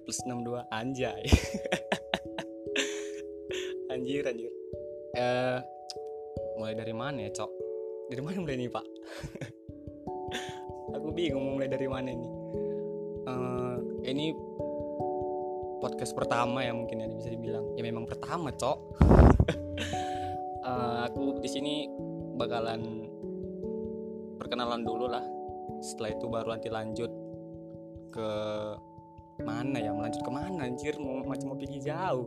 Plus 62 anjay. Anjir anjir. Eh mulai dari mana ya cok? Dari mana mulai nih pak? Aku bingung mulai dari mana ini. Eh, ini podcast pertama ya mungkin ya bisa dibilang. Ya memang pertama cok. Eh, aku di sini bakalan perkenalan dulu lah. Setelah itu baru nanti lanjut ke mana ya? Melanjut ke mana anjir? Mau macam mau pergi jauh.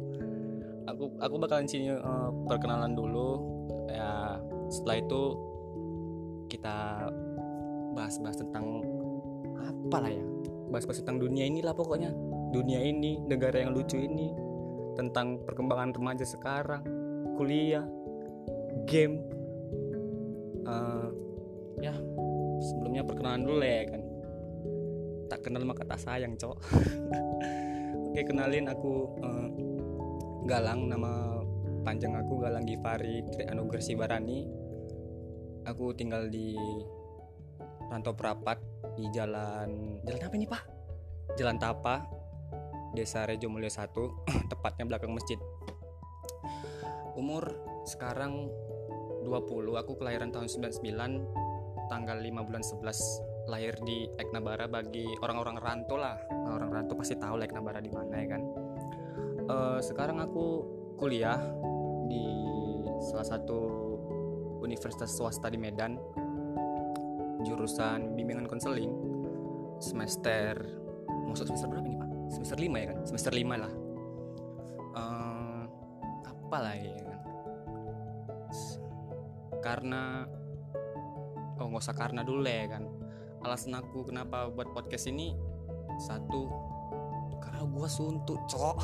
Aku aku bakalan sini eh, perkenalan dulu. Ya setelah itu kita bahas-bahas tentang apa lah ya? Bahas-bahas tentang dunia inilah pokoknya. Dunia ini negara yang lucu ini. Tentang perkembangan remaja sekarang kuliah game. Eh, ya sebelumnya perkenalan dulu ya kan tak kenal maka tak sayang cok. Oke kenalin aku eh, Galang. Nama panjang aku Galang Givari Tri Anugerah Sibarani aku tinggal di Rantau Prapat di jalan jalan apa ini pak? Jalan Tapa Desa Rejo Mulyo 1 tepatnya belakang masjid. Umur sekarang 20 aku kelahiran tahun 99 tanggal 5 bulan 11 lahir di Eknabara bagi orang-orang rantau lah. Orang rantau pasti tahu lah Eknabara di mana ya kan? Eh, sekarang aku kuliah di salah satu universitas swasta di Medan jurusan bimbingan konseling semester masuk semester berapa ini pak? Semester 5 ya kan? Semester 5 lah. Eh, apa lagi ya kan? Karena oh nggak usah karena dulu ya kan alasan aku kenapa buat podcast ini satu karena gua suntuk cok.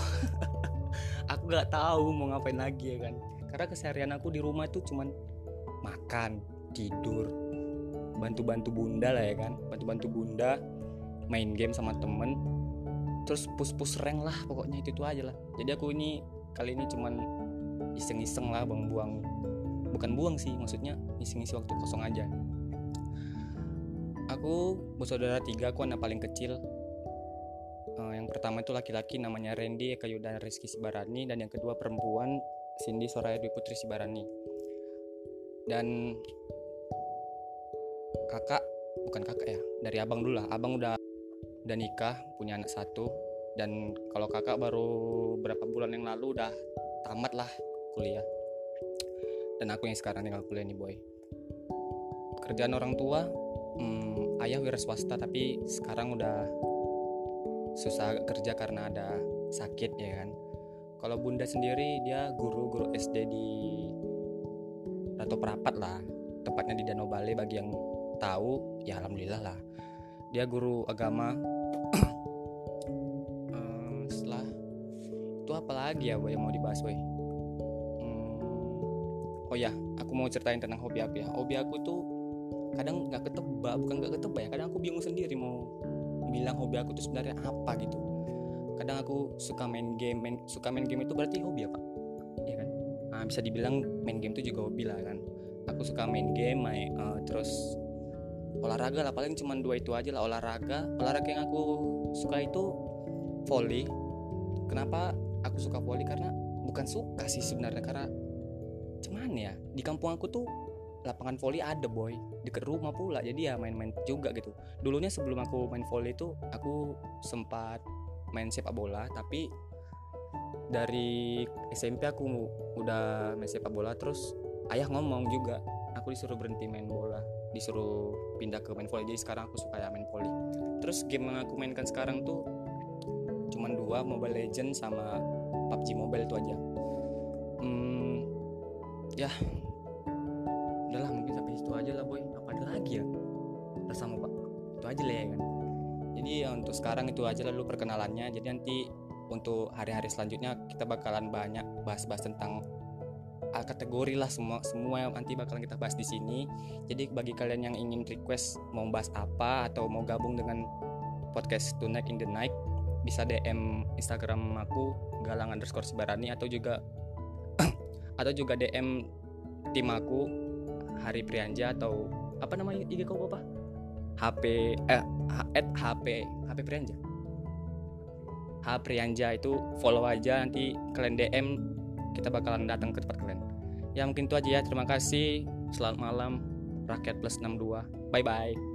Aku nggak tahu mau ngapain lagi ya kan? Karena keseharian aku di rumah itu cuman makan tidur bantu-bantu bunda lah ya kan? Bantu-bantu bunda main game sama temen terus pus-pus rank lah pokoknya itu itu aja lah. Jadi aku ini kali ini cuman iseng-iseng lah buang-buang. Bukan buang sih maksudnya ngisi-ngisi waktu kosong aja aku bersaudara tiga aku anak paling kecil. Eh, yang pertama itu laki-laki namanya Randy Eka Yuda Rizky Sibarani. Dan yang kedua perempuan Cindy Soraya Dwi Putri Sibarani. Dan kakak bukan kakak ya dari abang dulu lah. Abang udah udah nikah punya anak satu. Dan kalau kakak baru berapa bulan yang lalu udah tamat lah kuliah. Dan aku yang sekarang tinggal kuliah nih boy. Kerjaan orang tua hmm, ayah wira swasta tapi sekarang udah susah kerja karena ada sakit ya kan? Kalau bunda sendiri dia guru guru SD di Ratu Perapat lah. Tepatnya di Danau Bale bagi yang tahu ya alhamdulillah lah. Dia guru agama. Eh, setelah itu apa lagi ya boy yang mau dibahas boy? Hmm, oh ya aku mau ceritain tentang hobi aku ya. Hobi aku tuh kadang nggak ketebak bukan nggak ketebak ya kadang aku bingung sendiri mau bilang hobi aku tuh sebenarnya apa gitu. Kadang aku suka main game main, suka main game itu berarti hobi apa? Ya kan? Nah, bisa dibilang main game itu juga hobi lah kan. Aku suka main game main, eh, terus olahraga lah paling cuma dua itu aja lah olahraga. Olahraga yang aku suka itu volley kenapa aku suka volley karena bukan suka sih sebenarnya karena cuman ya di kampung aku tuh lapangan volley ada boy. Deket rumah pula jadi ya main-main juga gitu. Dulunya sebelum aku main volley itu aku sempat main sepak bola tapi dari SMP aku udah main sepak bola terus ayah ngomong juga aku disuruh berhenti main bola disuruh pindah ke main volley jadi sekarang aku suka ya main volley terus game yang aku mainkan sekarang tuh cuman dua Mobile Legend sama PUBG Mobile itu aja. Hmm, ya udahlah mungkin sampai situ aja lah boy. Apa ada lagi ya? Bersama pak. Itu aja lah ya kan? Jadi ya untuk sekarang itu aja lalu perkenalannya. Jadi nanti untuk hari-hari selanjutnya kita bakalan banyak bahas-bahas tentang ah, kategori lah semua semua yang nanti bakalan kita bahas di sini. Jadi bagi kalian yang ingin request mau bahas apa atau mau gabung dengan podcast Tonight in the Night bisa DM Instagram aku galang underscore sibarani atau juga atau juga DM tim aku Hari Prianja atau apa namanya IG kau apa? HP eh at HP HP Prianja. H Prianja itu follow aja nanti kalian DM kita bakalan datang ke tempat kalian. Ya mungkin itu aja ya. Terima kasih. Selamat malam. Rakyat plus 62 bye bye